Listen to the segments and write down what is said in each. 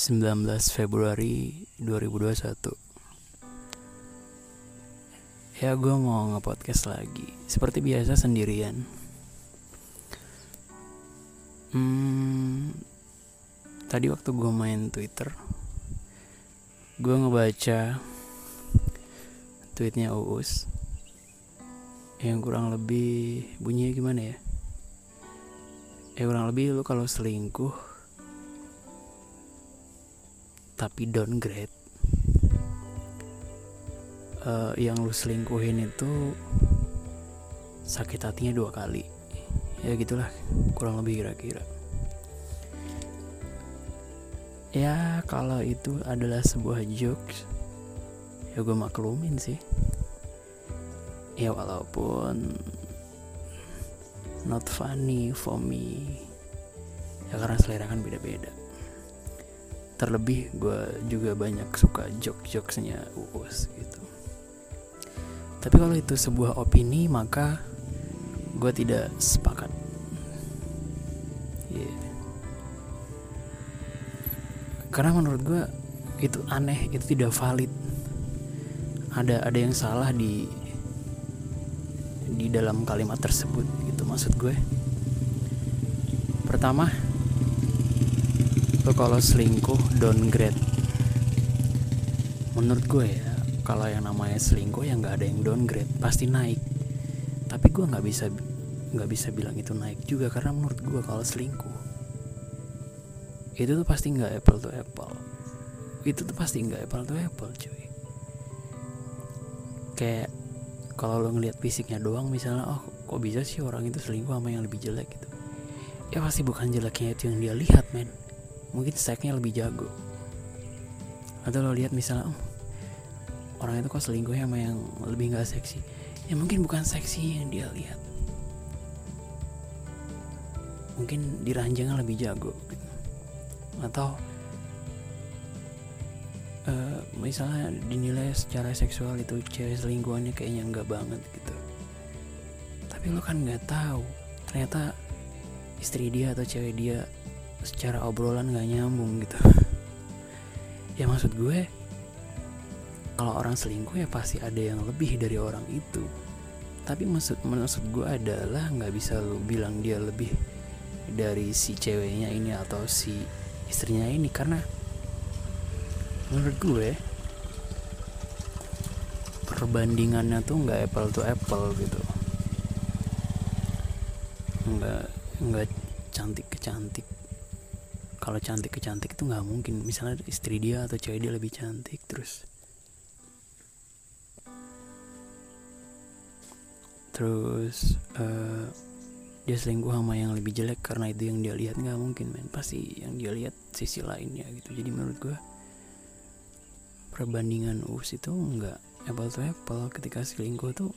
19 Februari 2021 Ya gue mau nge-podcast lagi. Seperti biasa sendirian. Hmm, Tadi waktu gue main Twitter Gue ngebaca Tweetnya Uus Yang kurang lebih Bunyinya gimana ya? Ya kurang lebih lu kalau selingkuh tapi downgrade. Uh, yang lu selingkuhin itu sakit hatinya dua kali. Ya gitulah kurang lebih kira-kira. Ya kalau itu adalah sebuah jokes ya gue maklumin sih. Ya walaupun not funny for me. Ya karena selera kan beda-beda terlebih gue juga banyak suka jok-jokesnya Uus gitu. Tapi kalau itu sebuah opini maka gue tidak sepakat. Yeah. karena menurut gue itu aneh itu tidak valid. Ada ada yang salah di di dalam kalimat tersebut gitu maksud gue. Pertama lo kalau selingkuh downgrade. Menurut gue ya kalau yang namanya selingkuh yang nggak ada yang downgrade pasti naik. Tapi gue nggak bisa nggak bisa bilang itu naik juga karena menurut gue kalau selingkuh itu tuh pasti nggak apple to apple. Itu tuh pasti nggak apple to apple cuy. Kayak kalau lo ngelihat fisiknya doang misalnya oh kok bisa sih orang itu selingkuh sama yang lebih jelek? gitu. Ya pasti bukan jeleknya itu yang dia lihat men mungkin seksnya lebih jago. Atau lo lihat misalnya oh, orang itu kok selingkuh sama yang lebih nggak seksi. Ya mungkin bukan seksi yang dia lihat. Mungkin di ranjangnya lebih jago gitu. atau uh, misalnya dinilai secara seksual itu cewek selingkuhannya kayaknya nggak banget gitu. Tapi lo kan nggak tahu ternyata istri dia atau cewek dia secara obrolan gak nyambung gitu. Ya maksud gue kalau orang selingkuh ya pasti ada yang lebih dari orang itu. Tapi maksud maksud gue adalah nggak bisa lu bilang dia lebih dari si ceweknya ini atau si istrinya ini. Karena menurut gue perbandingannya tuh nggak apple to apple gitu. Nggak nggak cantik ke cantik kalau cantik ke cantik itu nggak mungkin. Misalnya istri dia atau cewek dia lebih cantik terus. Terus uh, dia selingkuh sama yang lebih jelek karena itu yang dia lihat nggak mungkin men. Pasti yang dia lihat sisi lainnya gitu. Jadi menurut gue perbandingan us itu nggak apple to apple. Ketika selingkuh tuh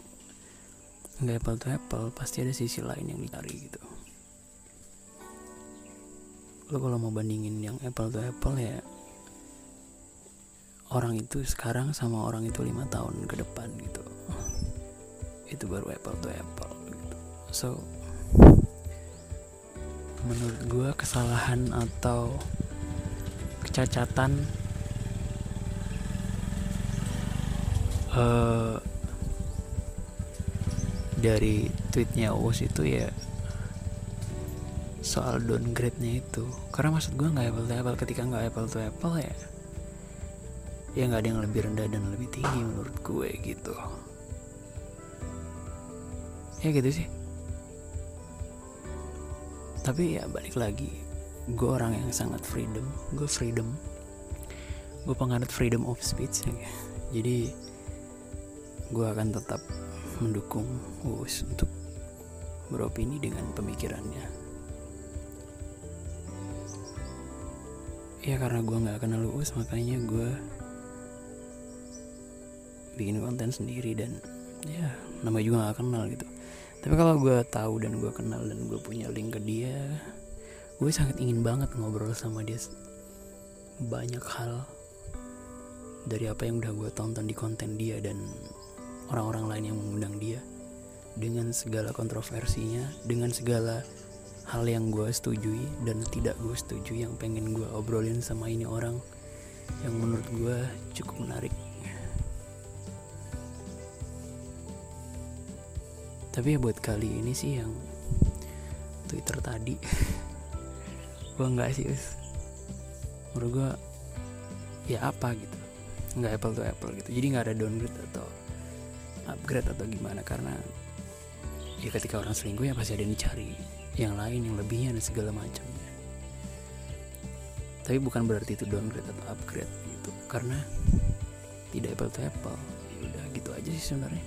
nggak apple to apple pasti ada sisi lain yang dicari gitu lo kalau mau bandingin yang apple to apple ya orang itu sekarang sama orang itu lima tahun ke depan gitu. Itu baru apple to apple gitu. So menurut gue kesalahan atau kecacatan uh, dari tweetnya Uus itu ya soal downgrade-nya itu. Karena maksud gue nggak apple to apple ketika nggak apple to apple ya ya nggak ada yang lebih rendah dan lebih tinggi menurut gue gitu. Ya gitu sih. Tapi ya balik lagi gue orang yang sangat freedom. Gue freedom. Gue penganut freedom of speech ya. jadi gue akan tetap mendukung Uus untuk beropini dengan pemikirannya ya karena gue nggak kenal Uus makanya gue bikin konten sendiri dan ya nama juga gak kenal gitu. Tapi kalau gue tahu dan gue kenal dan gue punya link ke dia gue sangat ingin banget ngobrol sama dia banyak hal dari apa yang udah gue tonton di konten dia dan orang-orang lain yang mengundang dia. Dengan segala kontroversinya dengan segala hal yang gue setujui dan tidak gue setuju yang pengen gue obrolin sama ini orang yang menurut gue cukup menarik. Tapi ya buat kali ini sih yang Twitter tadi gue nggak sih us. Menurut gue ya apa gitu. Nggak apple to apple gitu. Jadi nggak ada downgrade atau upgrade atau gimana karena ya ketika orang selingkuh ya pasti ada yang dicari yang lain yang lebihnya dan segala macam tapi bukan berarti itu downgrade atau upgrade gitu. Karena tidak apple to apple. Ya udah gitu aja sih sebenarnya